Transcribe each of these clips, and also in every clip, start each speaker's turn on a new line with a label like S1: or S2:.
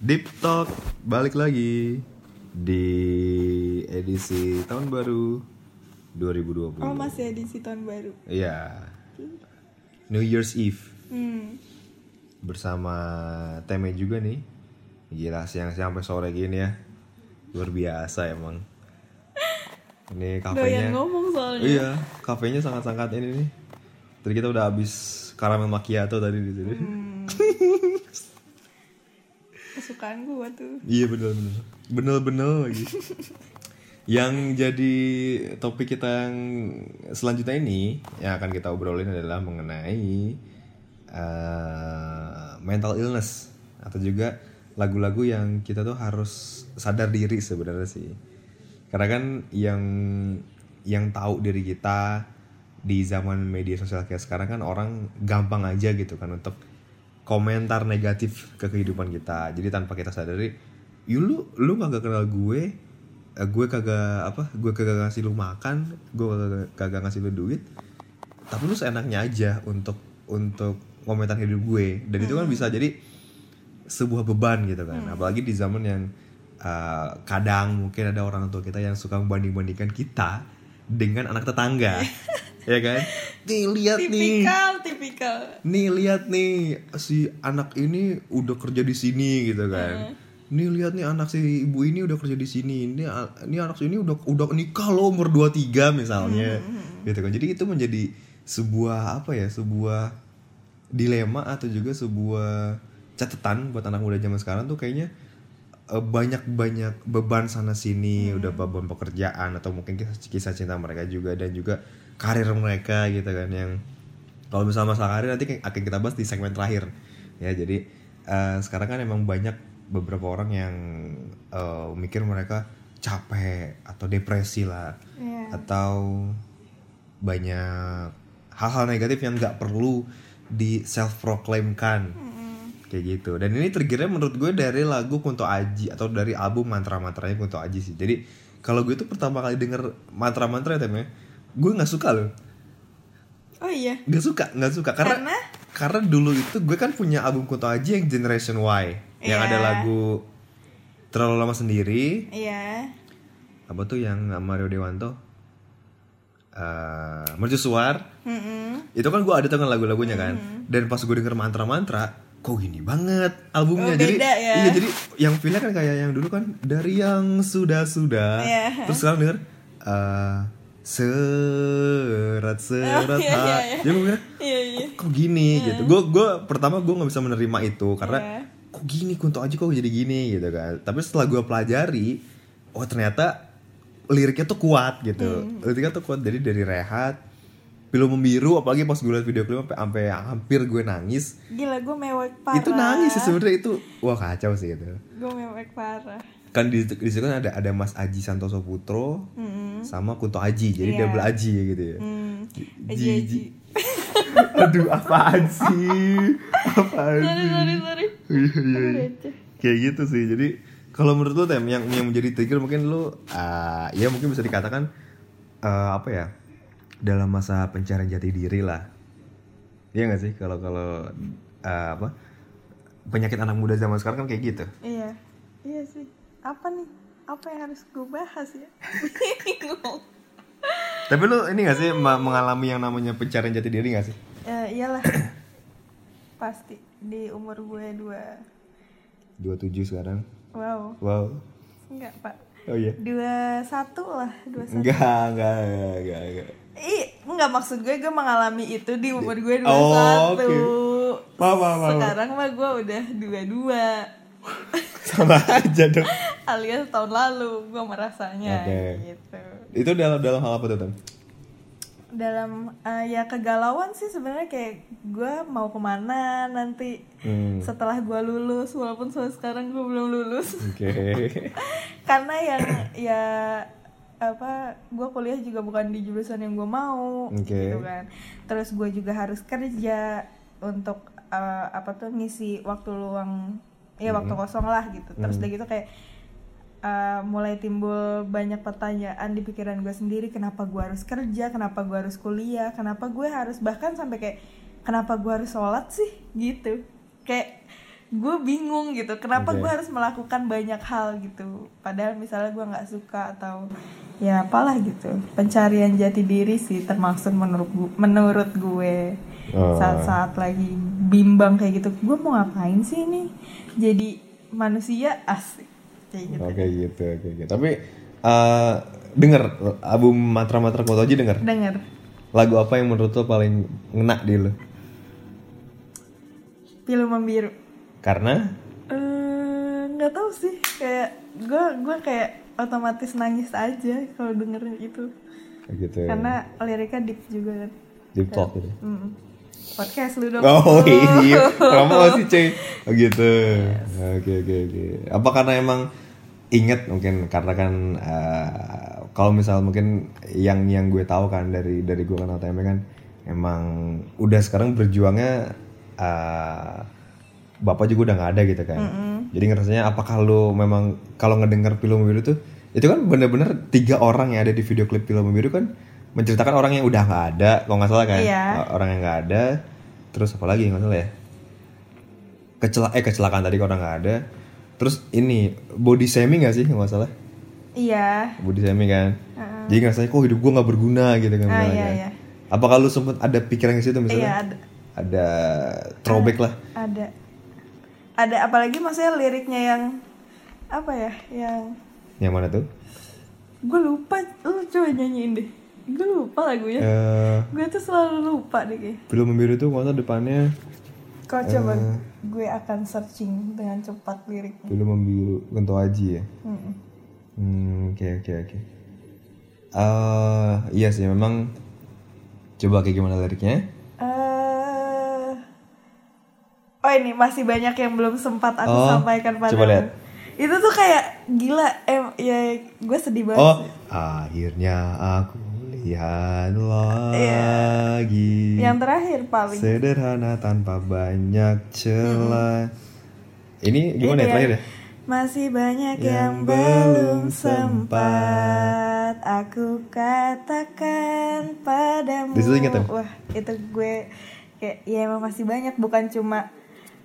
S1: Deep Talk balik lagi di edisi tahun baru 2020.
S2: Oh masih edisi tahun baru.
S1: Iya. New Year's Eve
S2: Hmm.
S1: bersama Teme juga nih. Gila siang-siang sampai sore gini ya. Luar biasa emang. Ini
S2: Doyan
S1: kafenya.
S2: ngomong soalnya.
S1: Iya, kafenya sangat-sangat ini nih. Tadi kita udah habis karamel macchiato tadi di sini.
S2: Hmm. Kesukaan gua tuh.
S1: Iya bener bener bener bener lagi. yang jadi topik kita yang selanjutnya ini yang akan kita obrolin adalah mengenai uh, mental illness atau juga lagu-lagu yang kita tuh harus sadar diri sebenarnya sih. Karena kan yang yang tahu diri kita di zaman media sosial kayak sekarang kan orang gampang aja gitu kan untuk komentar negatif ke kehidupan kita. Jadi tanpa kita sadari, "Yu lu lu kagak kenal gue, eh, gue kagak apa, gue kagak ngasih lu makan, gue kagak, kagak ngasih lu duit." Tapi lu seenaknya aja untuk untuk komentar hidup gue. Dan itu kan bisa jadi sebuah beban gitu kan. Apalagi di zaman yang uh, kadang mungkin ada orang tua kita yang suka membanding-bandingkan kita dengan anak tetangga. ya kan? Nih lihat nih
S2: Tipikal,
S1: nih lihat nih si anak ini udah kerja di sini gitu kan. Nih lihat nih anak si ibu ini udah kerja di sini. Ini ini anak si ini udah udah nikah loh umur 23 misalnya. Gitu kan. Jadi itu menjadi sebuah apa ya sebuah dilema atau juga sebuah catatan buat anak muda zaman sekarang tuh kayaknya banyak banyak beban sana sini udah beban pekerjaan atau mungkin kisah, kisah cinta mereka juga dan juga karir mereka gitu kan yang kalau misalnya masalah karir nanti akan kita bahas di segmen terakhir. Ya jadi eh, sekarang kan emang banyak beberapa orang yang eh, mikir mereka capek atau depresi lah.
S2: Iya.
S1: atau banyak hal-hal negatif yang nggak perlu di self proclaimkan kayak gitu. Dan ini triggernya menurut gue dari lagu Kunto Aji atau dari album mantra-mantranya Kunto Aji sih. Jadi kalau gue tuh pertama kali denger mantra-mantra ya temnya gue nggak suka loh
S2: Oh iya.
S1: nggak suka nggak suka karena,
S2: Karena?
S1: karena dulu itu gue kan punya album Kunto Aji yang Generation Y yang
S2: Iya.
S1: ada lagu terlalu lama sendiri
S2: Iya.
S1: apa tuh yang Mario Dewanto eh Mercusuar
S2: Mm-mm.
S1: itu kan gue ada tuh kan lagu-lagunya kan dan pas gue denger mantra-mantra kok gini banget albumnya
S2: Oh,
S1: jadi
S2: beda ya.
S1: iya jadi yang feelnya kan kayak yang dulu kan dari yang sudah sudah
S2: Iya.
S1: terus sekarang denger eh serat serat
S2: Oh, iya, iya, iya.
S1: jadi gue mikir
S2: Iya, iya.
S1: kok gini gitu gue gue pertama gue nggak bisa menerima itu karena
S2: Iya.
S1: kok gini kunto aja kok jadi gini gitu kan tapi setelah gue pelajari oh ternyata liriknya tuh kuat gitu
S2: Hmm.
S1: liriknya tuh kuat jadi dari rehat pilu membiru apalagi pas gue liat video klip sampai sampai hampir gue nangis
S2: Gila gue mewek parah.
S1: itu nangis sih sebenarnya itu wah kacau sih itu
S2: Gue mewek parah.
S1: Kan di, di situ kan ada ada Mas Aji Santoso Putro
S2: Mm-mm.
S1: sama Kunto Aji jadi
S2: Iya.
S1: double Aji gitu ya. Ji-
S2: Aji aji.
S1: Ji- aduh apaan sih apaan
S2: Sorry
S1: sih
S2: sorry sorry.
S1: Iya, iya, iya. kayak gitu sih jadi kalau menurut lu tem yang yang menjadi trigger mungkin lu ah, ya mungkin bisa dikatakan eh, apa ya dalam masa pencarian jati diri lah Iya gak sih kalau kalau eh, apa penyakit anak muda zaman sekarang kan kayak gitu
S2: Iya. Iya sih. Apa nih? Apa yang harus gue bahas ya? Bingung.
S1: tapi lu ini gak sih mengalami yang namanya pencarian jati diri gak sih
S2: Ya, iyalah. Pasti di umur gue dua.
S1: 27 sekarang
S2: Wow.
S1: wow
S2: Enggak, Pak.
S1: oh iya
S2: Dua satu lah, dua satu.
S1: enggak enggak enggak enggak, enggak.
S2: Ih, enggak maksud gue gue mengalami itu di umur gue dua
S1: Oh,
S2: satu.
S1: paham.
S2: Sekarang mah gue udah dua dua.
S1: sama aja dong
S2: Alias tahun lalu gue merasanya
S1: Oke.
S2: gitu.
S1: itu dalam dalam hal apa tuh
S2: Dalam eh, ya kegalauan sih sebenarnya kayak gue mau ke mana nanti
S1: Hmm.
S2: setelah gue lulus walaupun sampai sekarang gue belum lulus
S1: oke
S2: karena yang ya apa gue kuliah juga bukan di jurusan yang gue mau
S1: Oke.
S2: gitu kan terus gue juga harus kerja untuk eh, apa tuh ngisi waktu luang ya waktu kosong lah gitu. Terus udah gitu kayak eh, mulai timbul banyak pertanyaan di pikiran gue sendiri kenapa gue harus kerja kenapa gue harus kuliah kenapa gue harus bahkan sampai kayak kenapa gue harus sholat sih? Gitu. Kayak gue bingung gitu kenapa
S1: Oke.
S2: gue harus melakukan banyak hal gitu padahal misalnya gue nggak suka atau ya apalah gitu pencarian jati diri sih termasuk menurut gu- menurut gue
S1: Oh.
S2: saat-saat lagi bimbang kayak gitu gue mau ngapain sih ini jadi manusia asik kayak gitu
S1: Oke gitu, oke gitu. Tapi eh denger album Matra Koto aja denger.
S2: denger
S1: Lagu apa yang menurut lo paling ngena di lo?
S2: pilu membiru
S1: Karena
S2: Eh, nggak tahu sih kayak gue gue kayak otomatis nangis aja kalau dengerin itu
S1: kayak gitu.
S2: karena liriknya deep juga kan
S1: Deep talk gitu.
S2: Mm. podcast lu dong
S1: Oh iya, promosi cuy. Oh gitu. Oke oke oke. Apa karena emang inget mungkin karena kan eh, kalau misal mungkin yang yang gue tahu kan dari dari gue kan ATM kan emang udah sekarang berjuangnya eh, bapak juga udah nggak ada gitu kan. Jadi ngerasanya apakah lu memang kalau ngedenger film biru tuh itu kan bener-bener tiga orang yang ada di video klip film biru kan menceritakan orang yang udah nggak ada kalau nggak salah kan?
S2: Iya.
S1: orang yang nggak ada. Terus apa lagi nggak salah ya? Kecela eh kecelakaan tadi orang nggak ada. Terus ini body shaming gak sih nggak salah?
S2: Iya.
S1: Body shaming kan? Jadi ngerasanya kok hidup gue nggak berguna gitu kan misalnya
S2: iya,
S1: kan.
S2: iya.
S1: apakah lu sempet ada pikiran ke situ
S2: iya
S1: misalnya
S2: ada.
S1: Ada throwback lah.
S2: ada ada apalagi maksudnya liriknya yang apa ya yang
S1: yang mana tuh?
S2: Gue lupa lu coba nyanyiin deh. Gue lupa lagunya.
S1: Eh.
S2: Gue tuh selalu lupa deh kayak
S1: film biru tuh salah depannya
S2: kau coba. gue akan searching dengan cepat liriknya.
S1: film biru Gento Aji ya. Hmm, oke oke oke. Eh, iya sih memang coba kayak gimana liriknya?
S2: Oh ini masih banyak yang belum sempat aku
S1: Oh,
S2: sampaikan pada
S1: coba lihat.
S2: itu tuh kayak gila em ya gue sedih banget
S1: Oh,
S2: sih.
S1: akhirnya aku lihat
S2: Iya.
S1: lagi.
S2: yang terakhir paling
S1: Sederhana tanpa banyak celah. Ini gimana
S2: Ini
S1: ya terakhir
S2: ya.
S1: ya?
S2: Masih banyak
S1: Yang
S2: yang,
S1: belum
S2: sempat aku katakan padamu.
S1: Ingat kan?
S2: Wah, itu gue kayak ya emang masih banyak bukan cuma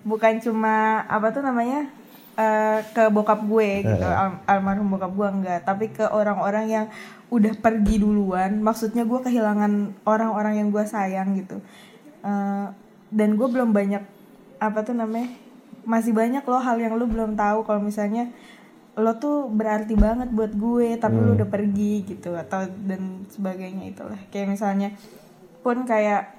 S2: bukan cuma apa tuh namanya? eh, ke bokap gue gitu, al- almarhum bokap gue enggak, tapi ke orang-orang yang udah pergi duluan. Maksudnya gue kehilangan orang-orang yang gue sayang gitu. Eh, dan gue belum banyak apa tuh namanya? masih banyak loh hal yang lu belum tahu kalau misalnya lo tuh berarti banget buat gue tapi lu udah pergi gitu atau dan sebagainya itulah kayak misalnya pun kayak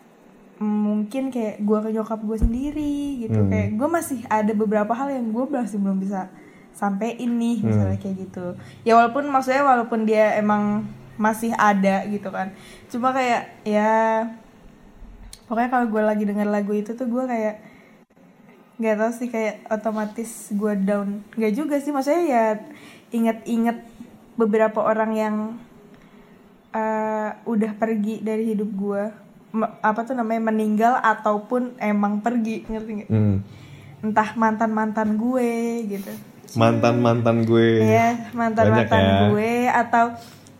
S2: mungkin kayak gue ke nyokap gue sendiri gitu. Kayak gue masih ada beberapa hal yang gue masih belum bisa sampein nih misalnya kayak gitu. Ya walaupun maksudnya walaupun dia emang masih ada gitu kan. Cuma kayak ya pokoknya kalau gue lagi denger lagu itu tuh gue kayak nggak tahu sih kayak otomatis gue down. Nggak juga sih maksudnya ya inget-inget beberapa orang yang eh, udah pergi dari hidup gue apa tuh namanya meninggal ataupun emang pergi ngerti nggak
S1: Hmm.
S2: entah mantan mantan gue gitu
S1: Mantan mantan gue.
S2: ya mantan mantan
S1: ya.
S2: gue atau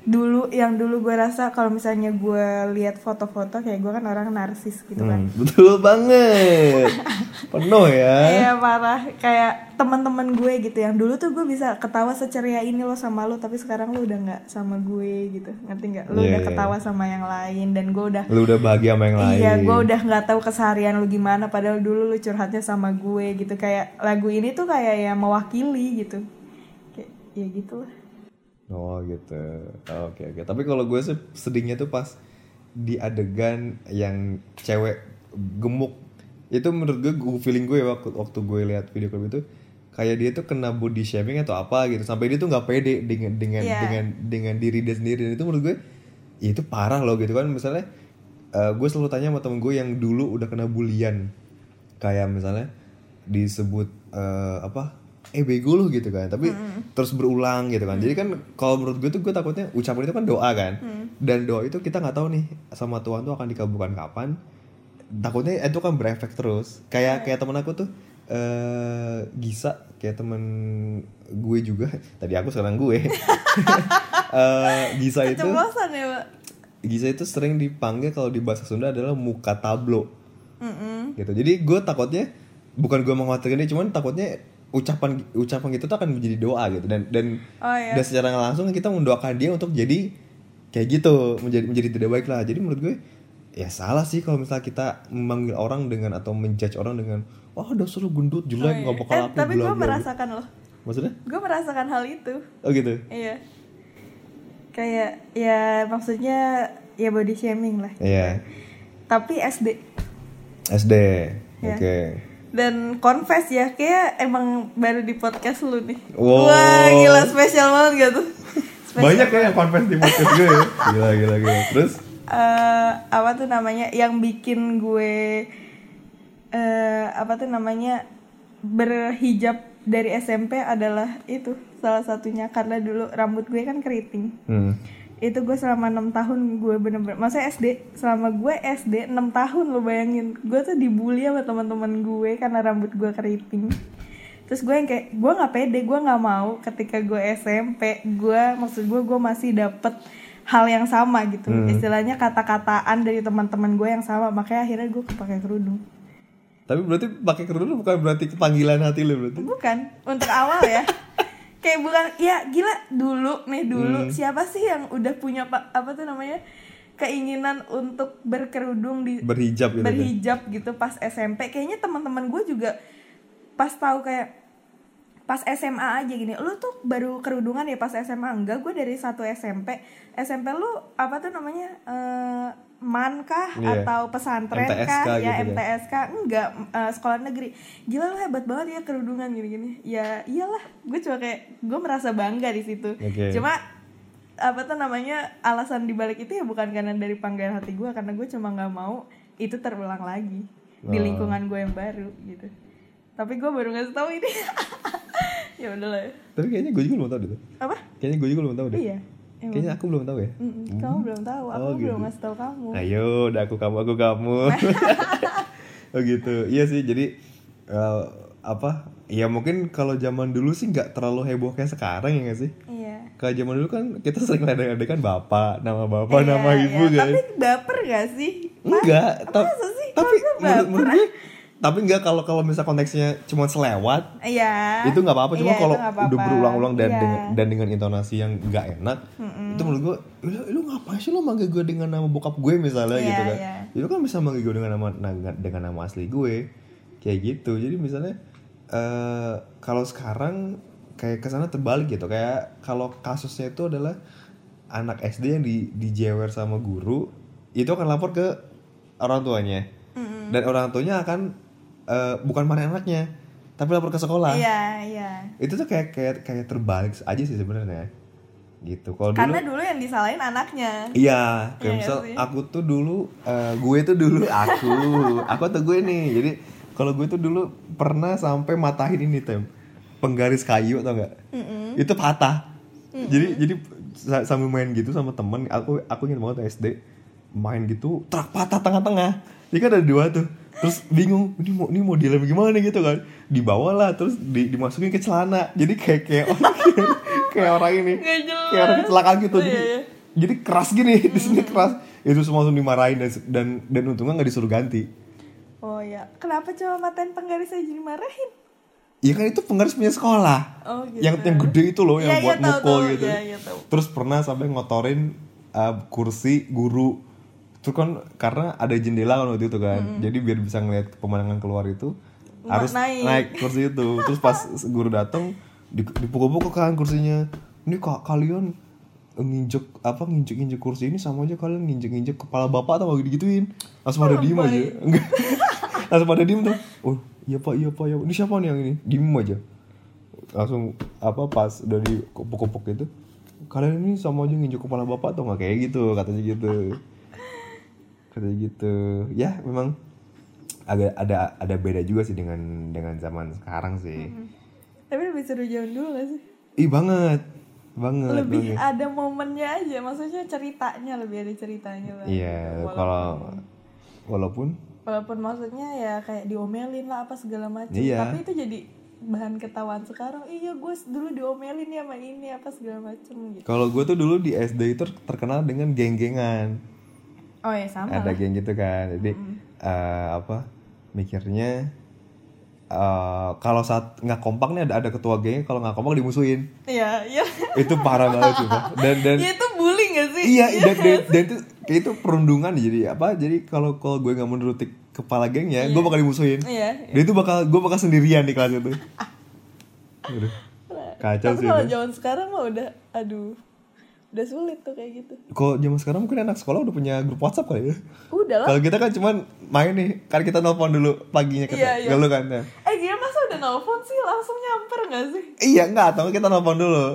S2: dulu yang dulu gue rasa kalau misalnya gue lihat foto-foto kayak gue kan orang narsis gitu kan
S1: Hmm, betul banget. Penuh ya.
S2: Iya parah kayak teman-teman gue gitu yang dulu tuh gue bisa ketawa seceria ini lo sama lo tapi sekarang lo udah nggak sama gue gitu ngerti nggak lo
S1: Iya,
S2: udah
S1: iya.
S2: ketawa sama yang lain dan gue udah
S1: Lu udah bahagia sama yang lain.
S2: iya gue udah nggak tahu keseharian lo gimana padahal dulu lo curhatnya sama gue gitu kayak lagu ini tuh kayak ya mewakili gitu kayak ya gitulah
S1: Oh gitu. Oke oke. Tapi kalau gue sih sedihnya tuh pas di adegan yang cewek gemuk itu menurut gue, gue feeling gue waktu waktu gue lihat video klip itu kayak dia tuh kena body shaming atau apa gitu sampai dia tuh nggak pede dengan dengan
S2: Iya.
S1: dengan dengan diri dia sendiri dan itu menurut gue ya itu parah loh gitu kan misalnya eh, gue selalu tanya sama temen gue yang dulu udah kena bulian kayak misalnya disebut eh, apa eh bego lu gitu kan. Tapi terus berulang gitu kan. Jadi kan kalau menurut gue tuh gue takutnya ucapan itu kan doa kan. Dan doa itu kita nggak tahu nih sama Tuhan tuh akan dikabulkan kapan. Takutnya itu kan berefek terus. Kayak kayak temen aku tuh eh Gisa kayak temen gue juga. Tadi aku sekarang gue. Eh, Gisa itu
S2: ya pak?
S1: Gisa itu sering dipanggil kalau di bahasa Sunda adalah muka tablo.
S2: Mm-mm.
S1: gitu. Jadi gue takutnya bukan gue mengkhawatirkan dia cuman takutnya ucapan ucapan gitu tuh akan menjadi doa gitu dan dan
S2: Oh iya.
S1: dan secara langsung kita mendoakan dia untuk jadi kayak gitu menjadi menjadi tidak baik lah jadi menurut gue ya salah sih kalau misalnya kita memanggil orang dengan atau menjudge orang dengan wah dasar lu gendut
S2: Oh,
S1: jelek
S2: iya.
S1: nggak bakal
S2: Eh,
S1: laku
S2: tapi gue
S1: bla, bla."
S2: merasakan loh.
S1: maksudnya
S2: Gue merasakan hal itu.
S1: oh gitu
S2: Iya. Kayak ya maksudnya ya body shaming lah.
S1: iya
S2: Tapi SD
S1: SD
S2: Ya.
S1: oke
S2: dan confess ya kayak emang baru di podcast lu nih.
S1: Wow.
S2: Wah gila spesial banget gak tuh? Spesial
S1: banyak ya yang confess di podcast gue ya gila gila gila terus
S2: eh apa tuh namanya yang bikin gue eh apa tuh namanya berhijab dari SMP adalah itu salah satunya karena dulu rambut gue kan keriting
S1: hmm.
S2: Itu gue selama enam tahun gue bener-bener masa SD selama gue SD 6 tahun lo bayangin. Gue tuh dibully sama teman-teman gue karena rambut gue keriting. Terus gue yang kayak gue nggak pede gue nggak mau ketika gue SMP gue maksud gue gue masih dapet hal yang sama gitu. Istilahnya kata-kataan dari teman-teman gue yang sama makanya akhirnya gue pakai kerudung.
S1: Tapi berarti pakai kerudung bukan berarti kepanggilan hati lu berarti?
S2: Bukan untuk awal ya kayak bukan ya gila dulu nih dulu siapa sih yang udah punya pak apa tuh namanya keinginan untuk berkerudung di
S1: berhijab gitu kan?
S2: berhijab gitu pas SMP kayaknya teman-teman gue juga pas tahu kayak pas SMA aja gini lu tuh baru kerudungan ya pas SMA enggak gue dari satu SMP SMP lu apa tuh namanya eh man kah
S1: Iya.
S2: atau pesantren
S1: MTSK
S2: kah? ya
S1: gitu kan.
S2: MTSK enggak eh, sekolah negeri. Gila lu hebat banget ya kerudungan gini-gini. Ya iyalah gue cuma kayak gue merasa bangga di situ.
S1: Oke.
S2: cuma apa tuh namanya alasan dibalik itu ya bukan karena dari panggilan hati gue karena gue cuma nggak mau itu terulang lagi di
S1: Oh.
S2: lingkungan gue yang baru gitu. Tapi gue baru ngasih tahu ini. Ya udahlah. Ya.
S1: tapi kayaknya gue juga belum tahu deh
S2: apa?
S1: Kayaknya gue juga belum tahu deh.
S2: Iya emang.
S1: kayaknya aku belum tahu ya?
S2: Mm-mm, kamu belum tahu. Aku
S1: Oh,
S2: belum
S1: gitu.
S2: ngasih tahu kamu.
S1: Ayo udah aku kamu aku kamu. Oh gitu. Iya sih jadi eh, apa? Ya mungkin kalau zaman dulu sih nggak terlalu heboh kayak sekarang ya nggak sih?
S2: Iya.
S1: Kalau zaman dulu kan kita sering ledek-ledekan bapak nama bapak
S2: Iya,
S1: nama ibu
S2: iya.
S1: kan
S2: tapi baper gak sih?
S1: Enggak ta-
S2: sih?
S1: tapi menurut, menurut gue tapi enggak kalau kalau misal konteksnya cuma selewat
S2: iya.
S1: itu nggak apa-apa. Cuma
S2: Iya,
S1: kalau
S2: nggak
S1: udah berulang-ulang dan
S2: Iya.
S1: dengan dan dengan intonasi yang nggak enak itu menurut gue lu, lu ngapain sih lu manggil gue dengan nama bokap gue misalnya
S2: Iya,
S1: gitu kan.
S2: iya.
S1: itu kan bisa manggil gue dengan nama na- dengan nama asli gue kayak gitu. Jadi misalnya eh kalau sekarang kayak ke sana terbalik gitu. Kayak kalau kasusnya itu adalah anak SD yang di dijewer sama guru itu akan lapor ke orang tuanya. Dan orang tuanya akan eh, bukan marah anaknya tapi lapor ke sekolah.
S2: Iya iya.
S1: Itu tuh kayak kayak kayak terbalik aja sih sebenarnya. Gitu. Kalau dulu
S2: karena dulu yang disalahin anaknya.
S1: Iya kayak
S2: Iya
S1: misal
S2: sih?
S1: aku tuh dulu eh, gue tuh dulu aku aku atau gue nih. Jadi kalau gue tuh dulu pernah sampai matahin ini tem. Penggaris kayu atau enggak itu patah. Jadi jadi sa- sambil main gitu sama temen aku aku ingat banget SD main gitu truk patah tengah-tengah. Ini kan ada dua tuh terus bingung ini mau ini mau dilem gimana gitu kan. Dibawalah terus di, dimasukin ke celana. Jadi kayak kayak orang kayak orang ini. Kayak orang kecelakaan gitu.
S2: Iya,
S1: jadi
S2: iya.
S1: jadi keras gini di sini keras. Itu semua langsung dimarahin dan dan dan untungnya nggak disuruh ganti.
S2: Oh ya kenapa cuma matain penggaris aja dimarahin?
S1: Iya kan itu penggaris punya sekolah.
S2: Oh, gitu.
S1: yang yang gede itu loh yang
S2: Iya,
S1: buat
S2: tahu,
S1: mukul
S2: tahu.
S1: gitu.
S2: Iya, tahu.
S1: terus pernah sampai ngotorin uh, kursi guru itu kan karena ada jendela kan waktu itu kan. Jadi biar bisa ngeliat pemandangan keluar itu harus
S2: naik.
S1: naik. kursi itu. Terus pas guru datang di- dipukul-pukul kan kursinya. Ini kak kalian nginjek apa nginjek nginjek kursi ini sama aja kalian nginjek nginjek kepala bapak atau gitu gituin langsung pada diem aja. Enggak. Langsung pada diem tuh. Oh iya pak iya pak ya ini siapa nih yang ini? Diem aja. Langsung apa pas udah di kopok-kopok itu kalian ini sama aja nginjek kepala bapak atau nggak? Kayak gitu katanya gitu katanya gitu. Ya memang agak ada ada beda juga sih dengan dengan zaman sekarang sih.
S2: Tapi lebih seru zaman dulu gak sih?
S1: Ih banget. Banget
S2: lebih
S1: banget.
S2: ada momennya aja maksudnya ceritanya lebih ada ceritanya lah.
S1: Iya kalau walaupun?
S2: Walaupun maksudnya ya kayak diomelin lah apa segala macam
S1: Iya.
S2: tapi itu jadi bahan ketawaan sekarang. Iya gue dulu diomelin ya sama ini apa segala macam gitu.
S1: Kalau gue tuh dulu di SD itu terkenal dengan geng-gengan
S2: oh ya sama
S1: ada
S2: lah.
S1: geng gitu kan. Jadi eh, apa mikirnya eh, kalau saat nggak kompak nih ada ada ketua geng kalau nggak kompak dimusuhin.
S2: Iya iya.
S1: Itu parah banget sih dan dan
S2: ya itu bullying gak sih?
S1: Iya dan, dan, dan itu kayak itu perundungan jadi apa jadi kalau kalau gue nggak menuruti kepala gengnya gue bakal dimusuhin.
S2: Iya
S1: dia itu bakal gue bakal sendirian di kelas itu. Udah. kacau
S2: tapi
S1: sih
S2: kalau zaman sekarang mah udah aduh udah sulit tuh kayak gitu.
S1: Kalau zaman sekarang mungkin anak sekolah udah punya grup WhatsApp kali ya.
S2: Udah lah.
S1: Kalau kita kan cuman main nih kan kita nelpon dulu paginya kita
S2: Iya, iya.
S1: Gak lu kan ya.
S2: eh gila masa udah nelfon sih? Langsung nyamper gak sih?
S1: Iya enggak atau kita nelpon dulu.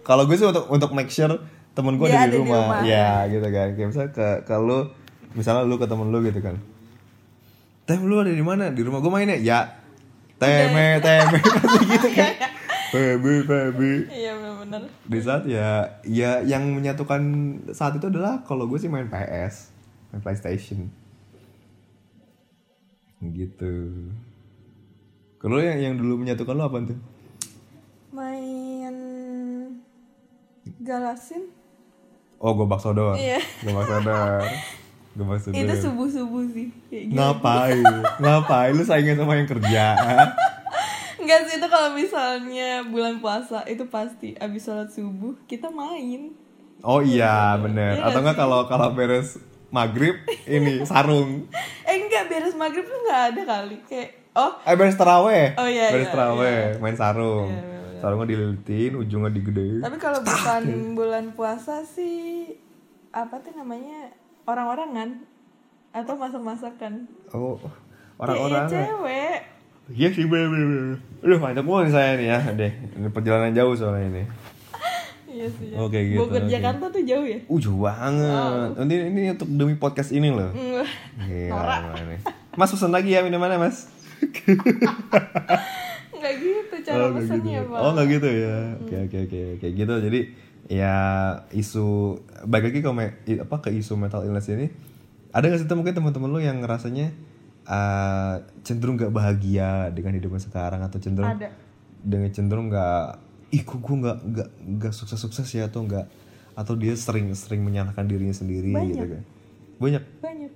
S1: Kalau gue sih untuk untuk make sure temen gue
S2: Dia
S1: ada di
S2: ada di
S1: rumah.
S2: rumah.
S1: ya gitu kan. Kayak misalnya ke lu misalnya lu ke temen lu gitu kan. Tem lu ada di mana? Di rumah gue main ya ya teme teme. Pasti gitu kan Febi Febi
S2: iya benar-benar
S1: di saat ya ya yang menyatukan saat itu adalah kalau gue sih main PS main PlayStation. Gitu. Kalau yang yang dulu menyatukan lo apa tuh
S2: main galasin
S1: oh gue bakso doang
S2: Iya.
S1: gue bakso doang gue bakso
S2: itu subuh subuh sih kayak gitu.
S1: Ngapain? Ngapain lu saingan sama yang kerja
S2: Enggak sih itu kalau misalnya bulan puasa itu pasti abis sholat subuh kita main.
S1: oh iya bener.
S2: Iya
S1: atau enggak kalau kalau beres maghrib ini sarung.
S2: Eh enggak beres maghrib tuh nggak ada kali. Kayak oh.
S1: Eh beres teraweh
S2: Oh, iya,
S1: beres
S2: iya,
S1: teraweh main sarung.
S2: Iya, iya,
S1: sarungnya dililitin ujungnya digedein
S2: tapi kalau bukan bulan puasa sih apa tuh namanya orang-orangan atau masak-masakan.
S1: oh orang-orang
S2: cewek.
S1: Iya sih, bebe. Aduh, mantap banget saya nih ya, deh. Ini perjalanan jauh soalnya ini.
S2: Iya sih. ya.
S1: Oke, gitu,
S2: Bogor
S1: oke.
S2: Jakarta tuh jauh ya?
S1: Uh, jauh banget. Nanti ini untuk demi podcast ini loh.
S2: Mm,
S1: Gila, ini. Mas pesan lagi ya minumannya, Mas.
S2: Enggak gitu cara
S1: nggak
S2: pesannya,
S1: gitu.
S2: Pak.
S1: Oh, enggak gitu ya. Oke, oke, oke. Kayak gitu. Jadi ya isu balik lagi i- apa ke isu mental illness ini ada nggak sih mungkin teman-teman lu yang rasanya uh, cenderung gak bahagia dengan hidupnya sekarang atau cenderung
S2: Ada.
S1: dengan cenderung nggak ih kok gue nggak nggak nggak sukses sukses ya atau nggak atau dia sering sering menyalahkan dirinya sendiri
S2: Banyak.
S1: gitu kan banyak
S2: banyak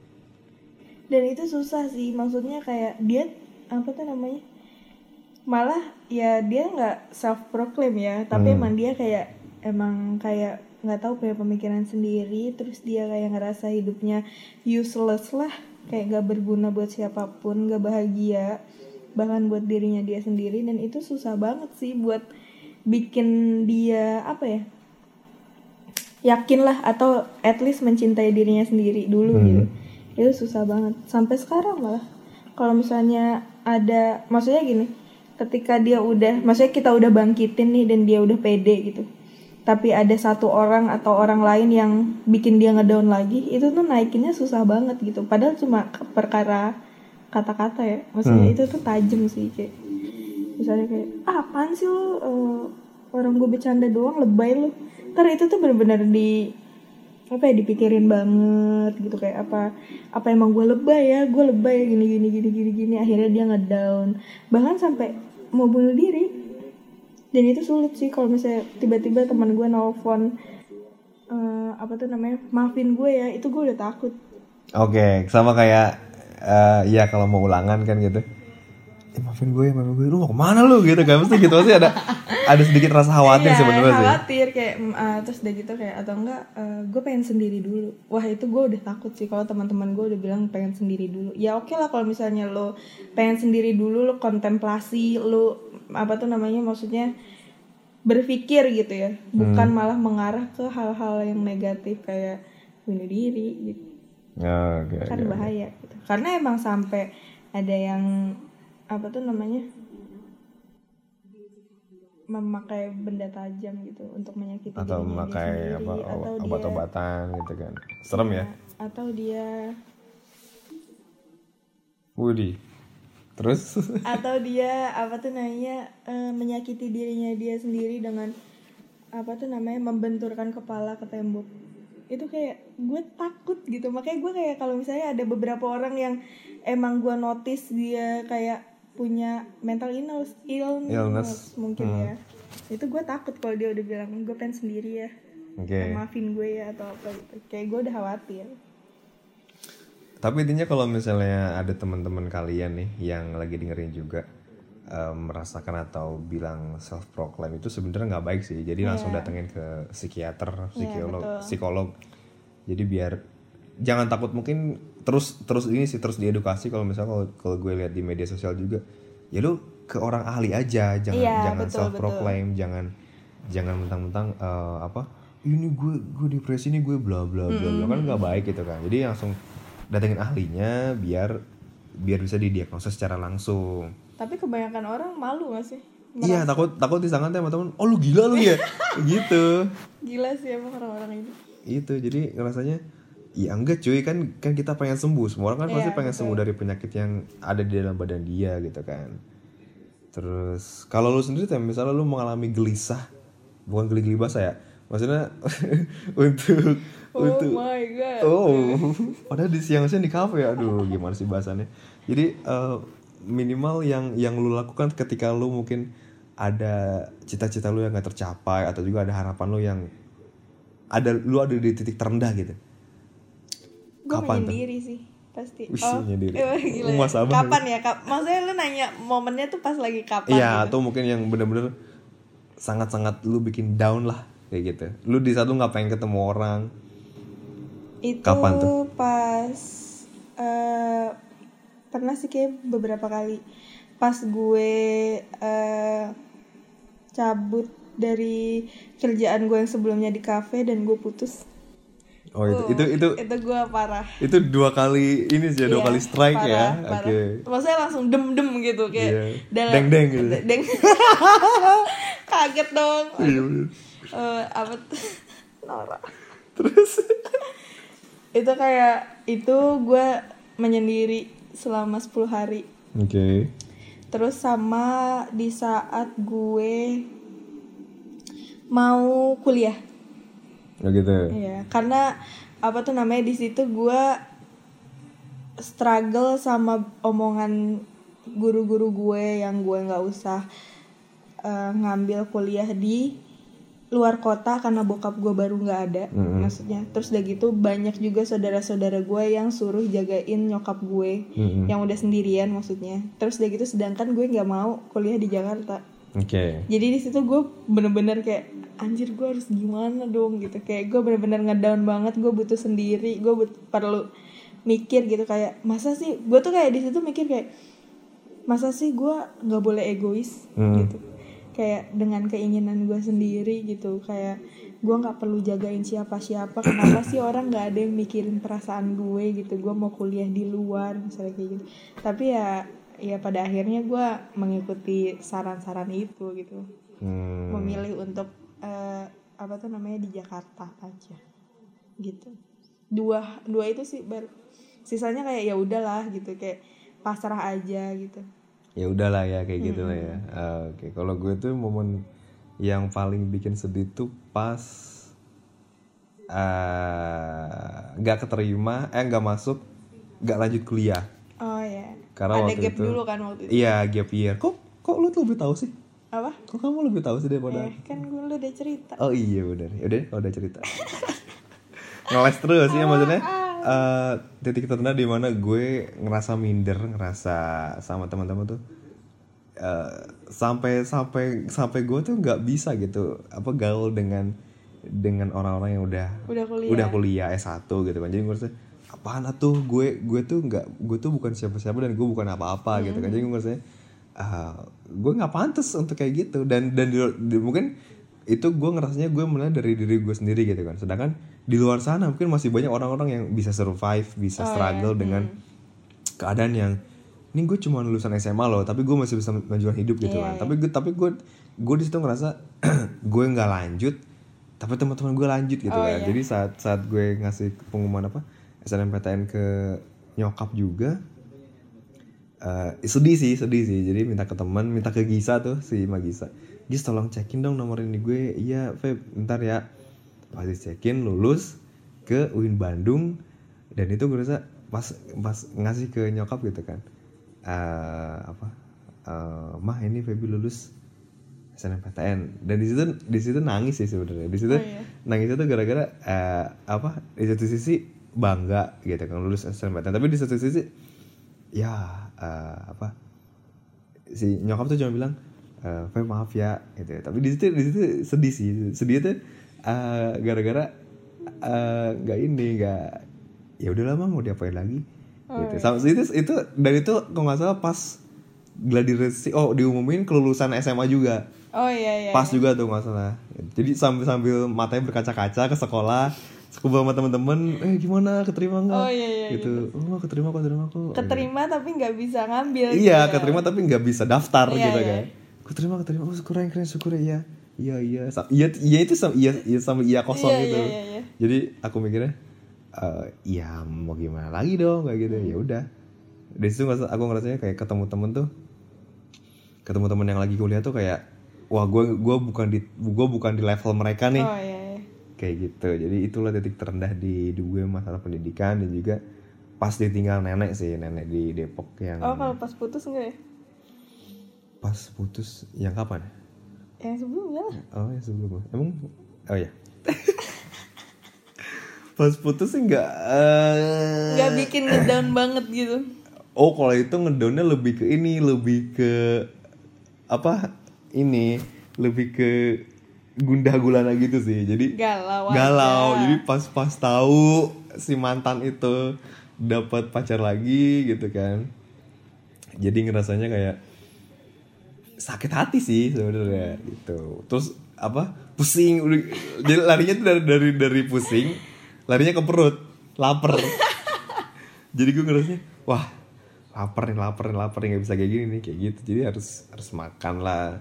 S2: dan itu susah sih maksudnya kayak dia apa tuh namanya malah ya dia nggak self proclaim ya tapi
S1: Hmm.
S2: emang dia kayak emang kayak nggak tahu punya pemikiran sendiri terus dia kayak ngerasa hidupnya useless lah kayak gak berguna buat siapa pun gak bahagia bahkan buat dirinya dia sendiri. Dan itu susah banget sih buat bikin dia apa ya yakin lah atau at least mencintai dirinya sendiri dulu
S1: Hmm.
S2: gitu. Itu susah banget. Sampai sekarang malah. Kalau misalnya ada maksudnya gini ketika dia udah maksudnya kita udah bangkitin nih dan dia udah pede gitu tapi ada satu orang atau orang lain yang bikin dia ngedown lagi itu tuh naikinnya susah banget gitu. Padahal cuma perkara kata-kata ya. Maksudnya itu tuh tajam sih kayak misalnya kayak ah apaan sih lu eh, orang gue bercanda doang lebay lu. Ntar itu tuh bener-bener di apa ya dipikirin banget gitu. Kayak apa apa emang gue lebay ya? Gue lebay gini gini gini gini gini. Akhirnya dia ngedown. Bahkan sampai mau bunuh diri dan itu sulit sih kalau misalnya tiba-tiba teman gue nelfon eh, apa tuh namanya maafin gue ya itu gue udah takut.
S1: Oke sama kayak eh, ya kalau mau ulangan kan gitu. Eh, maafin gue maafin gue lu mau ke mana lu? Gitu kan. Mesti gitu pasti ada ada sedikit rasa khawatir
S2: Iya,
S1: sebenarnya sih.
S2: khawatir kayak ah, terus udah gitu kayak atau enggak eh, gue pengen sendiri dulu. Wah itu gue udah takut sih kalau teman-teman gue udah bilang pengen sendiri dulu. Ya oke lah kalau misalnya lo pengen sendiri dulu lo kontemplasi lo apa tuh namanya maksudnya berpikir gitu ya. Bukan malah mengarah ke hal-hal yang negatif kayak bunuh diri gitu.
S1: Ya, oke
S2: kan
S1: oke.
S2: bahaya gitu. karena emang sampai ada yang apa tuh namanya memakai benda tajam gitu untuk menyakiti
S1: atau memakai apa obat-obatan gitu kan. Serem ya.
S2: Atau dia
S1: Wudi terus?
S2: Atau dia apa tuh namanya eh, menyakiti dirinya dia sendiri dengan apa tuh namanya membenturkan kepala ke tembok. Itu kayak gue takut gitu. Makanya gue kayak kalau misalnya ada beberapa orang yang emang gue notice dia kayak punya mental illness illness,
S1: Illness.
S2: mungkin ya. Itu gue takut kalau dia udah bilang gue pengen sendiri ya.
S1: Oke.
S2: Maafin gue ya atau apa gitu. Kayak gue udah khawatir
S1: Tapi intinya kalau misalnya ada teman-teman kalian nih yang lagi dengerin juga eh, merasakan atau bilang self proclaim itu sebenarnya nggak baik sih. Jadi langsung
S2: Iya.
S1: datengin ke psikiater psikolog
S2: betul.
S1: psikolog. Jadi biar jangan takut mungkin terus terus ini sih terus diedukasi kalau misalnya kalau kalau gue lihat di media sosial juga. Ya lu ke orang ahli aja jangan
S2: Iya,
S1: jangan
S2: betul,
S1: self proclaim jangan jangan mentang-mentang eh, apa ini gue gue depresi ini gue bla bla bla bla. Kan nggak baik gitu kan. Jadi langsung datengin ahlinya biar biar bisa didiagnosa secara langsung
S2: Tapi kebanyakan orang malu gak sih?
S1: iya takut takut disangka sama teman oh lu gila lu ya gitu
S2: Gila sih emang orang-orang ini.
S1: itu jadi ngerasanya ya enggak cuy kan kan kita pengen sembuh semua orang kan pasti
S2: Iya,
S1: pengen
S2: betul.
S1: sembuh dari penyakit yang ada di dalam badan dia gitu kan terus kalau lu sendiri Tem, misalnya lu mengalami gelisah bukan geli-geli basah ya maksudnya untuk
S2: Oh
S1: untuk
S2: my god.
S1: oh padahal di siang-siang di kafe aduh gimana sih bahasannya jadi eh, minimal yang yang lu lakukan ketika lu mungkin ada cita-cita lu yang gak tercapai atau juga ada harapan lu yang ada lu ada di titik terendah gitu
S2: Gue
S1: Kapan tuh?
S2: menyendiri sih pasti.
S1: Wih, menyendiri.
S2: eh, gila ya.
S1: Mas Abah.
S2: Kapan ya? Kap Maksudnya lu nanya momennya tuh pas lagi kapan
S1: Iya,
S2: gitu?
S1: atau mungkin yang bener-bener sangat-sangat lu bikin down lah kayak gitu. Lu di satu nggak pengen ketemu orang.
S2: Itu
S1: Kapan tuh?
S2: pas eh, pernah sih kayak beberapa kali pas gue eh, cabut dari kerjaan gue yang sebelumnya di kafe dan gue putus.
S1: Oh itu itu itu
S2: Itu gue parah.
S1: itu dua kali ini sih dua
S2: Iya,
S1: kali strike ya.
S2: parah,
S1: Oke.
S2: parah. Maksudnya langsung dem-dem gitu kayak
S1: Iya.
S2: dalam-
S1: Deng-deng gitu.
S2: Deng. Kaget dong. Eh, apa? Nora.
S1: Terus
S2: Itu kayak itu gue menyendiri selama 10 hari.
S1: Oke.
S2: Terus sama di saat gue mau kuliah.
S1: Oh gitu.
S2: Iya, karena apa tuh namanya di situ gue struggle sama omongan guru-guru gue yang gue nggak usah eh, ngambil kuliah di luar kota karena bokap gue baru nggak ada
S1: Mm-mm.
S2: maksudnya. Terus udah gitu banyak juga saudara-saudara gue yang suruh jagain nyokap gue
S1: Mm-mm.
S2: yang udah sendirian maksudnya. Terus udah gitu sedangkan gue nggak mau kuliah di Jakarta.
S1: Oke.
S2: jadi di situ gue bener-bener kayak anjir gue harus gimana dong? Gitu. Kayak gue bener-bener ngedown banget gue butuh sendiri gue but- perlu mikir gitu. Kayak masa sih? Gue tuh kayak di situ mikir kayak masa sih gue nggak boleh egois?
S1: Hmm.
S2: gitu kayak dengan keinginan gue sendiri gitu. Kayak gue nggak perlu jagain siapa-siapa. Kenapa sih orang nggak ada yang mikirin perasaan gue gitu? Gue mau kuliah di luar misalnya kayak gitu. Tapi ya ya pada akhirnya gue mengikuti saran-saran itu gitu.
S1: Hmm.
S2: memilih untuk eh, apa tuh namanya di Jakarta aja gitu. Dua dua itu sih baru sisanya kayak ya udahlah gitu kayak pasrah aja gitu
S1: ya udahlah ya kayak gitu lah ya. Ah, oke kalau gue tuh momen yang paling bikin sedih tuh pas eh, nggak keterima eh nggak masuk nggak lanjut kuliah.
S2: Oh ya
S1: Karena
S2: ada
S1: waktu
S2: gap
S1: itu-
S2: dulu kan waktu itu?
S1: Iya gap year. Kok kok lu tuh lebih tahu sih?
S2: Apa?
S1: Kok kamu lebih tahu sih daripada
S2: eh kan gue udah cerita.
S1: Oh iya benar. Udah, udah cerita. Ngeles terus ya maksudnya. Eh, titik terendah di mana gue ngerasa minder, ngerasa sama teman-teman tuh eh, sampai sampai sampai gue tuh nggak bisa gitu apa gaul dengan dengan orang-orang yang udah
S2: udah kuliah
S1: udah kuliah S1 gitu kan. Jadi gue ngerasa apaan tuh gue gue tuh nggak gue tuh bukan siapa-siapa dan gue bukan apa-apa gitu kan. Jadi gue ngerasa ah, gue nggak pantas untuk kayak gitu dan dan di, di- mungkin itu gue ngerasanya gue mulai dari diri gue sendiri gitu kan. Sedangkan di luar sana mungkin masih banyak orang-orang yang bisa survive, bisa struggle dengan keadaan yang ini gue cuma lulusan SMA loh, tapi gue masih bisa menjual hidup gitu
S2: Iya,
S1: kan. Tapi gue tapi gue gue di situ ngerasa gue nggak lanjut, tapi teman-teman gue lanjut gitu
S2: Oh,
S1: kan.
S2: iya.
S1: Jadi saat saat gue ngasih pengumuman apa SNMPTN ke nyokap juga, eh sedih sih sedih sih. Jadi minta ke teman, minta ke Gisa tuh si Magisa. Gis tolong cekin dong nomor ini gue. Iya, Feb, ntar ya. Pasti cekin lulus ke UIN Bandung. Dan itu gue rasa pas pas ngasih ke nyokap gitu kan. Eh apa? Eh, mah ini Feby lulus SNMPTN dan di situ di situ nangis sih sebenarnya. Di situ
S2: Oh, iya.
S1: nangis itu gara-gara eh, apa? Di satu sisi bangga gitu kan lulus SNMPTN tapi di satu sisi ya eh, apa? Si nyokap tuh cuma bilang eh maaf ya gitu ya. tapi di situ di situ sedih sih. Sedih tuh eh, gara-gara eh, nggak ini nggak ya udah lama mau diapain lagi. Gitu. sama itu itu dan itu kalau nggak salah pas gladiressi oh diumumin kelulusan SMA juga.
S2: Oh iya iya
S1: pas juga tuh nggak salah. Jadi sambil sambil matanya berkaca-kaca ke sekolah sekumpul sama temen-temen eh gimana? Keterima nggak?
S2: Oh, iya, iya,
S1: gitu. Oh keterima kok keterima kok.
S2: Keterima tapi nggak bisa ngambil
S1: iya
S2: gitu ya.
S1: keterima tapi nggak bisa daftar
S2: Iya,
S1: gitu
S2: iya.
S1: kan. Keterima keterima. Oh syukur yang keren syukur ya iya iya. Iya iya itu sama iya iya sama iya kosong
S2: Iya,
S1: gitu.
S2: iya, iya, iya.
S1: jadi aku mikirnya eh ya mau gimana lagi dong kayak gitu. Ya udah. Dari situ aku ngerasanya kayak ketemu temen tuh ketemu temen yang lagi kuliah tuh kayak wah gue gua bukan di gue bukan di level mereka nih.
S2: Oh iya, iya.
S1: kayak gitu. Jadi itulah titik terendah di hidup gue masalah pendidikan dan juga pas ditinggal nenek sih nenek di Depok yang
S2: oh kalau pas putus enggak ya?
S1: Pas putus yang kapan
S2: yang sebelumnya lah.
S1: Oh yang sebelum emang oh ya pas putus sih nggak eh,
S2: nggak bikin ngedown banget gitu.
S1: Oh kalau itu ngedownnya lebih ke ini lebih ke apa ini lebih ke gundah gulana gitu sih. Jadi
S2: galau
S1: galau.
S2: Aja.
S1: jadi pas pas tahu si mantan itu dapat pacar lagi gitu kan. Jadi ngerasanya kayak sakit hati sih sebenarnya gitu. Terus apa pusing jadi larinya tuh dari dari dari pusing larinya ke perut lapar. Jadi gue ngerasanya wah lapar nih lapar nih lapar nih nggak bisa kayak gini nih kayak gitu. Jadi harus harus makan lah.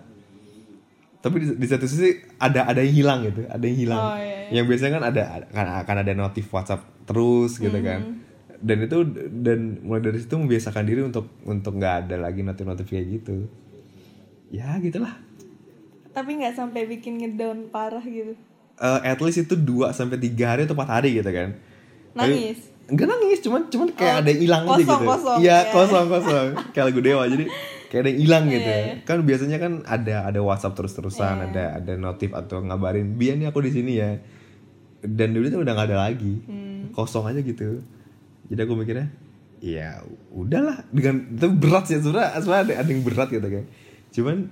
S1: Tapi di, di satu sisi ada ada yang hilang gitu ada yang hilang.
S2: Oh, iya, iya.
S1: yang biasanya kan ada kan akan ada notif WhatsApp terus gitu kan.
S2: Mm-hmm.
S1: dan itu dan mulai dari situ membiasakan diri untuk untuk nggak ada lagi notif-notif kayak gitu ya gitulah
S2: tapi nggak sampai bikin ngedown parah gitu
S1: Eh, at least itu 2 sampai tiga hari atau 4 hari gitu kan
S2: nangis
S1: Enggak nangis, cuman cuman kayak
S2: Oh,
S1: ada yang hilang aja gitu.
S2: kosong,
S1: Iya,
S2: ya.
S1: kosong kosong. kayak lagu Dewa. Jadi kayak ada yang hilang gitu.
S2: Iya, iya.
S1: Kan biasanya kan ada ada WhatsApp terus-terusan, ada ada notif atau ngabarin, "Biar nih aku di sini ya." Dan dulu itu udah nggak ada lagi.
S2: Hmm.
S1: Kosong aja gitu. Jadi aku mikirnya, ya udahlah dengan itu berat sih sebenarnya sebenarnya ada, ada yang berat gitu kan. Cuman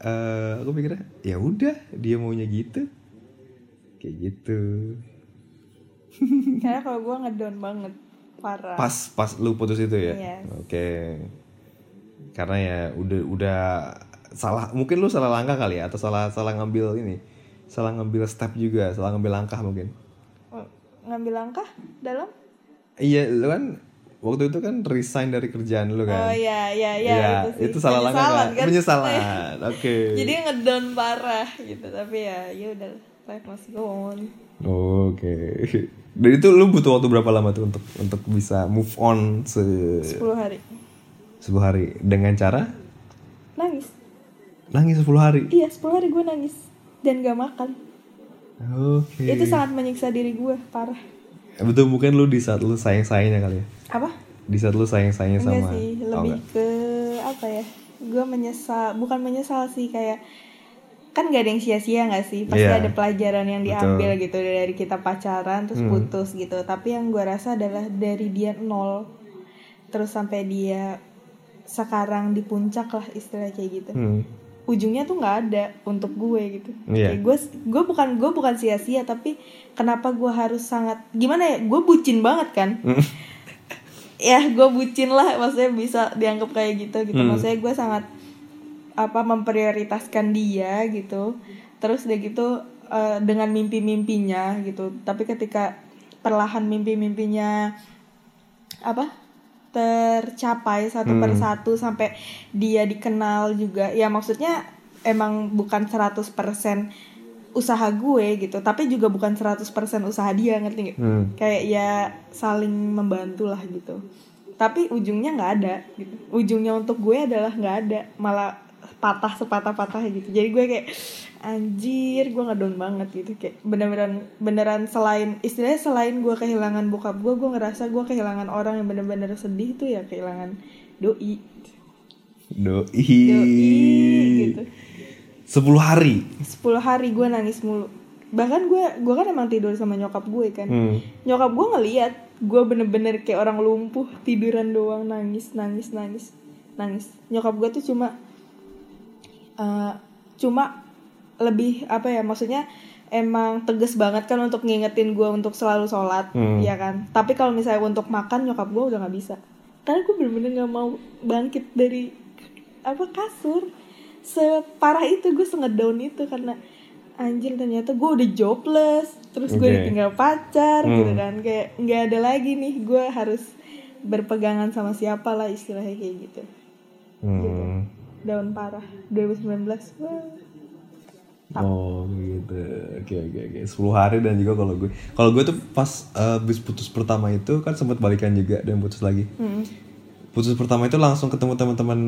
S1: eh, aku mikirnya, ya udah dia maunya gitu. Kayak gitu.
S2: karena kalau gue ngedown banget parah
S1: pas pas lu putus itu ya
S2: Yes.
S1: oke karena ya udah udah salah mungkin lu salah langkah kali ya atau salah salah ngambil ini salah ngambil step juga salah ngambil langkah mungkin
S2: Oh, ngambil langkah dalam
S1: iya lu kan waktu itu kan resign dari kerjaan lu kan
S2: oh iya iya iya
S1: Iya,
S2: itu, sih.
S1: itu salah langkah
S2: Penyesalan,
S1: kan? Penyesalan, oke.
S2: jadi ngedown parah gitu tapi ya ya udah life must go on
S1: Oke. Dan itu lu butuh waktu berapa lama tuh untuk untuk bisa move on se
S2: 10 hari
S1: sebuah hari dengan cara
S2: nangis
S1: nangis 10 hari.
S2: iya 10 hari gue nangis dan gak makan
S1: Oke.
S2: itu sangat menyiksa diri gue parah
S1: Betul mungkin lu di saat lu sayang-sayangnya kali ya.
S2: Apa
S1: Di saat lu sayang-sayangnya
S2: enggak
S1: sama
S2: sih
S1: Oh,
S2: lebih
S1: enggak.
S2: ke apa ya gue menyesal bukan menyesal sih kayak kan gak ada yang sia-sia gak sih pasti
S1: Iya.
S2: ada pelajaran yang diambil
S1: Betul.
S2: gitu dari kita pacaran terus
S1: Hmm.
S2: putus gitu tapi yang gue rasa adalah dari dia nol terus sampai dia sekarang di puncak lah istilah kayak gitu
S1: Hmm.
S2: ujungnya tuh nggak ada untuk gue gitu. Kayak gue gue bukan gue bukan sia-sia tapi kenapa gue harus sangat gimana ya gue bucin banget kan
S1: Hmm.
S2: Ya gue bucin lah maksudnya bisa dianggap kayak gitu gitu
S1: Hmm.
S2: maksudnya gue sangat apa memprioritaskan dia gitu terus udah gitu eh, dengan mimpi-mimpinya gitu tapi ketika perlahan mimpi-mimpinya apa tercapai satu per
S1: Hmm.
S2: satu sampai dia dikenal juga ya maksudnya emang bukan 100% usaha gue gitu tapi juga bukan 100% usaha dia ngerti nggak?
S1: Hmm.
S2: kayak ya saling membantu lah gitu. Tapi ujungnya nggak ada gitu. Ujungnya untuk gue adalah nggak ada malah patah sepatah patah gitu. Jadi gue kayak anjir gue ngedown banget gitu. Kayak beneran beneran selain istilahnya selain gue kehilangan bokap gue gue ngerasa gue kehilangan orang yang bener-bener sedih tuh ya kehilangan doi.
S1: Doi.
S2: doi gitu
S1: 10 hari.
S2: 10 hari gue nangis mulu bahkan gue gue kan emang tidur sama nyokap gue kan
S1: Hmm.
S2: nyokap gue ngeliat gue bener-bener kayak orang lumpuh tiduran doang nangis nangis nangis nangis nyokap gue tuh cuma Eh, cuma lebih apa ya maksudnya emang tegas banget kan untuk ngingetin gue untuk selalu sholat
S1: Hmm.
S2: ya kan tapi kalau misalnya untuk makan nyokap gue udah nggak bisa karena gue bener-bener nggak mau bangkit dari apa kasur separah itu gue sengedown itu karena anjir ternyata gue udah jobless terus gue
S1: Oke.
S2: ditinggal pacar
S1: Hmm.
S2: gitu kan kayak nggak ada lagi nih gue harus berpegangan sama siapa lah istilahnya kayak gitu
S1: Hmm.
S2: daun parah 2019 wah
S1: Oh gitu, oke oke oke. 10 hari dan juga kalau gue, kalau gue tuh pas eh, habis putus pertama itu kan sempat balikan juga dan putus lagi.
S2: Hmm.
S1: Putus pertama itu langsung ketemu teman-teman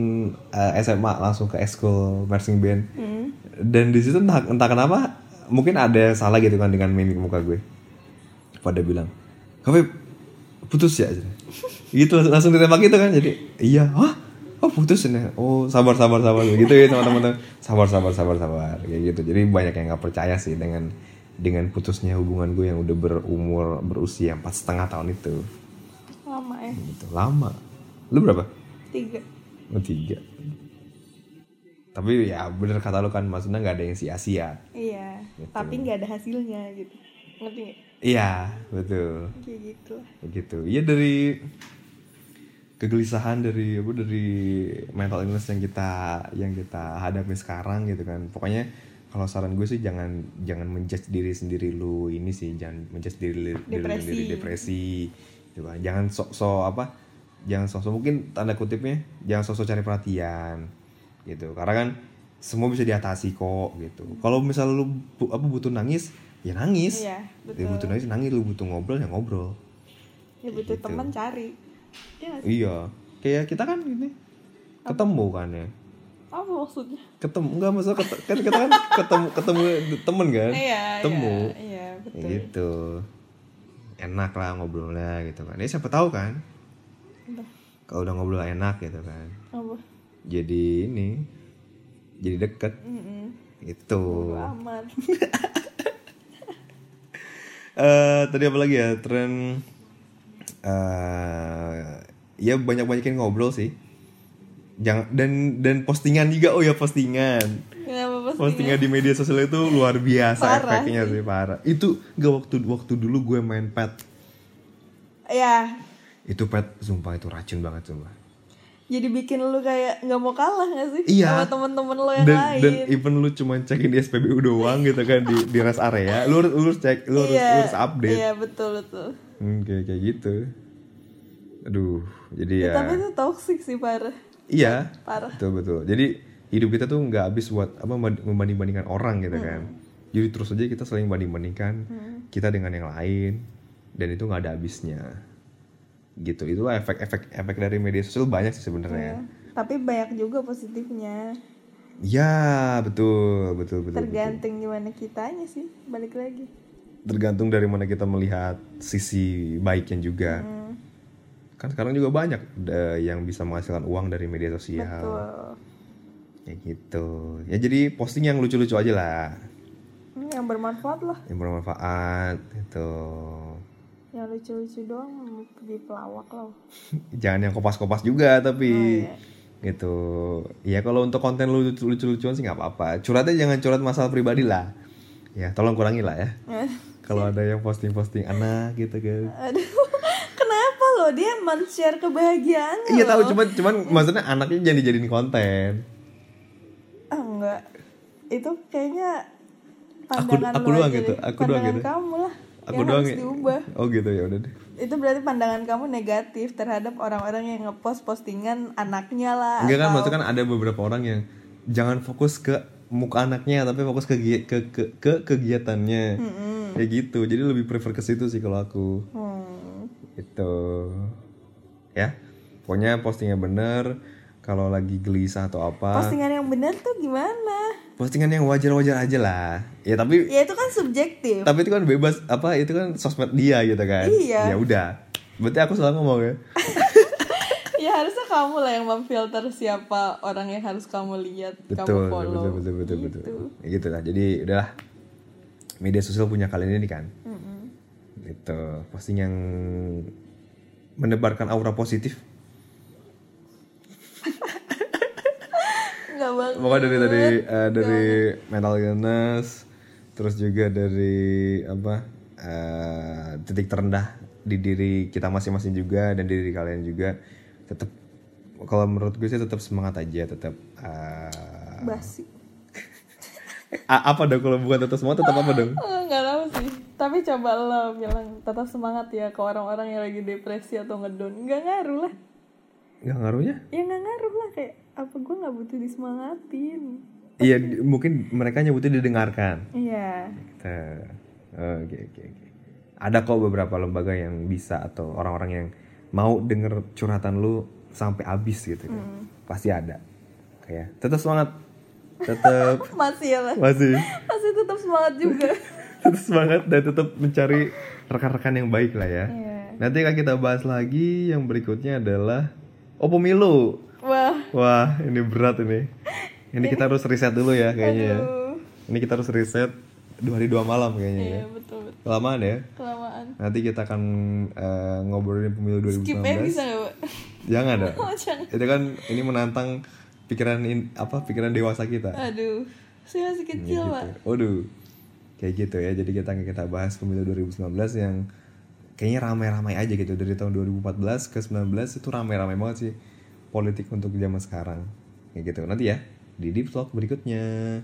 S1: eh, SMA, langsung ke eskul marching band.
S2: Hmm.
S1: Dan di situ entah, entah kenapa mungkin ada yang salah gitu kan dengan mimik muka gue. Pada bilang, kamu putus ya? gitu langsung ditembak gitu kan. Jadi iya. Wah oh putus ini? Oh sabar sabar sabar. Gitu ya teman-teman. Sabar sabar sabar sabar. Kayak gitu. Jadi banyak yang nggak percaya sih dengan dengan putusnya hubungan gue yang udah berumur berusia empat setengah tahun itu.
S2: Lama ya.
S1: Gitu. Lama lu berapa?
S2: Tiga.
S1: Oh, tiga. Tapi ya bener kata lu kan maksudnya nggak ada yang sia-sia.
S2: Iya
S1: Gitu.
S2: tapi nggak ada hasilnya gitu. Ngerti nggak?
S1: Iya betul.
S2: Kayak gitu.
S1: Kayak gitu. Iya dari kegelisahan dari apa dari mental illness yang kita yang kita hadapi sekarang gitu kan. Pokoknya kalau saran gue sih jangan jangan menjudge diri sendiri lu ini sih jangan menjudge diri
S2: Depresi.
S1: sendiri depresi. gitu kan. Jangan sok sok apa jangan sok sok mungkin tanda kutipnya jangan sok sok cari perhatian gitu karena kan semua bisa diatasi kok gitu kalau misal lu bu- apa butuh nangis ya nangis
S2: iya
S1: Ya,
S2: betul
S1: butuh nangis nangis lu butuh ngobrol ya ngobrol
S2: ya butuh
S1: gitu.
S2: teman cari ya nggak?
S1: Iya, kayak kita kan ini ketemu kan ya.
S2: apa maksudnya
S1: Ketemu enggak masalah ket- kan kita kan ketemu ketemu temen kan?
S2: iya
S1: Temu.
S2: iya, iya betul
S1: gitu. Enak lah ngobrolnya gitu kan. Ya siapa tahu kan? Kalau udah ngobrol enak gitu kan.
S2: apa?
S1: Jadi ini jadi deket.
S2: Mm-mm.
S1: itu.
S2: Bodo amat.
S1: Eh tadi apa lagi ya? Tren eh ya banyak banyakin ngobrol sih. Jangan dan dan postingan juga. Oh ya postingan.
S2: kenapa postingan?
S1: Postingan di media sosial itu luar biasa
S2: Parah
S1: efeknya sih. parah. Itu gak waktu waktu dulu gue main pet.
S2: Ya
S1: itu pet sumpah itu racun banget sumpah.
S2: Jadi bikin lu kayak nggak mau kalah gak sih?
S1: Iya.
S2: sama temen-temen lo yang
S1: dan
S2: lain.
S1: dan even lu cuma cekin di SPBU doang gitu kan di di rest area. Lu harus lu harus cek lu harus,
S2: iya.
S1: lu harus update.
S2: Iya betul betul.
S1: Hmm, kayak kayak gitu. Aduh jadi ya,
S2: tapi itu toxic sih parah.
S1: Iya.
S2: Parah.
S1: Betul betul. Jadi hidup kita tuh nggak habis buat apa membanding bandingkan orang gitu kan. Jadi terus aja kita saling banding bandingkan kita dengan yang lain dan itu nggak ada habisnya gitu. Itu efek efek efek dari media sosial banyak sih sebenarnya.
S2: Tapi banyak juga positifnya.
S1: Ya betul betul betul, betul.
S2: tergantung gimana kitanya sih balik lagi.
S1: Tergantung dari mana kita melihat sisi baiknya juga.
S2: Hmm,
S1: kan sekarang juga banyak eh, yang bisa menghasilkan uang dari media sosial.
S2: Betul.
S1: Kayak gitu. Ya jadi posting yang lucu-lucu aja lah.
S2: Hmm, yang bermanfaat lah.
S1: Yang bermanfaat itu
S2: yang lucu-lucu doang di pelawak loh
S1: jangan yang kopas-kopas juga tapi
S2: Oh, iya.
S1: gitu. Ya kalau untuk konten lu lucu- lucu-lucuan sih nggak apa-apa. Curhatnya jangan curhat masalah pribadi lah. Ya tolong kurangi lah ya. Kalau ada yang posting-posting anak gitu kan
S2: aduh kenapa loh dia men-share kebahagiaannya
S1: iya tahu cuman cuman maksudnya anaknya jangan dijadiin konten.
S2: Ah enggak. Itu kayaknya
S1: Aku-
S2: pandangan
S1: aku
S2: lo
S1: doang gitu, aku doang gitu.
S2: kamu lah
S1: aku
S2: yang
S1: doang
S2: harus
S1: ya?
S2: diubah.
S1: Oh gitu ya udah deh.
S2: Itu berarti pandangan kamu negatif terhadap orang-orang yang ngepost postingan anaknya lah
S1: enggak kan
S2: atau-
S1: maksudnya kan ada beberapa orang yang jangan fokus ke muka anaknya tapi fokus ke ke ke, ke kegiatannya.
S2: Mm-mm.
S1: kayak gitu. Jadi lebih prefer ke situ sih kalau aku.
S2: Hmm.
S1: itu ya pokoknya postingnya bener. Kalau lagi gelisah atau apa.
S2: Postingan yang benar tuh gimana
S1: postingan yang wajar-wajar aja lah. Ya tapi
S2: ya itu kan subjektif.
S1: Tapi itu kan bebas apa itu kan sosmed dia gitu kan.
S2: Iya.
S1: ya udah. Berarti aku salah ngomong ya?
S2: Ya harusnya kamu lah yang memfilter siapa orang yang harus kamu lihat
S1: betul
S2: kamu follow.
S1: betul betul betul
S2: gitu.
S1: betul ya gitu lah. Jadi udahlah. Media sosial punya kalian ini kan?
S2: Mm-mm.
S1: itu posting yang menebarkan aura positif
S2: Gak banget.
S1: pokoknya dari tadi eh, dari mental illness terus juga dari apa eh, titik terendah di diri kita masing-masing juga dan di diri kalian juga tetap kalau menurut gue sih tetap semangat aja tetap eh,
S2: Basi.
S1: apa dong kalau bukan tetap semangat tetap apa dong
S2: nggak tahu sih. Tapi coba lo bilang tetap semangat ya ke orang-orang yang lagi depresi atau ngedon. Nggak ngaruh lah.
S1: nggak ngaruhnya
S2: Ya nggak ngaruh lah kayak apa gue nggak butuh disemangatin.
S1: iya mungkin mereka nyebutnya didengarkan
S2: Iya.
S1: Gitu. Oke oke oke. Ada kok beberapa lembaga yang bisa atau orang-orang yang mau denger curhatan lu sampai habis gitu kan. Pasti ada. Kayak tetap semangat. Tetap
S2: Masih ya lah.
S1: masih
S2: Masih tetap semangat juga.
S1: tetap semangat dan tetap mencari rekan-rekan yang baik lah ya.
S2: Iya.
S1: Nanti akan kita bahas lagi yang berikutnya adalah oh pemilu.
S2: Wah.
S1: Ini berat ini. Ini kita harus riset dulu ya kayaknya ya.
S2: Aduh.
S1: Ini kita harus riset dua hari dua malam kayaknya ya.
S2: Iya betul betul.
S1: Kelamaan ya.
S2: Kelamaan.
S1: Nanti kita akan eh, ngobrolin pemilu 2019.
S2: Skip ya bisa Mbak?
S1: Jangan dong.
S2: Oh, jangan.
S1: Itu kan ini menantang pikiran in- apa pikiran dewasa kita.
S2: Aduh. Saya masih kecil,
S1: gitu.
S2: Pak.
S1: Waduh. Kayak gitu ya. Jadi kita kita bahas pemilu 2019 yang kayaknya ramai-ramai aja gitu dari tahun 2014 ke 19 itu ramai-ramai banget sih politik untuk zaman sekarang. Kayak gitu. Nanti ya di Deep Talk berikutnya.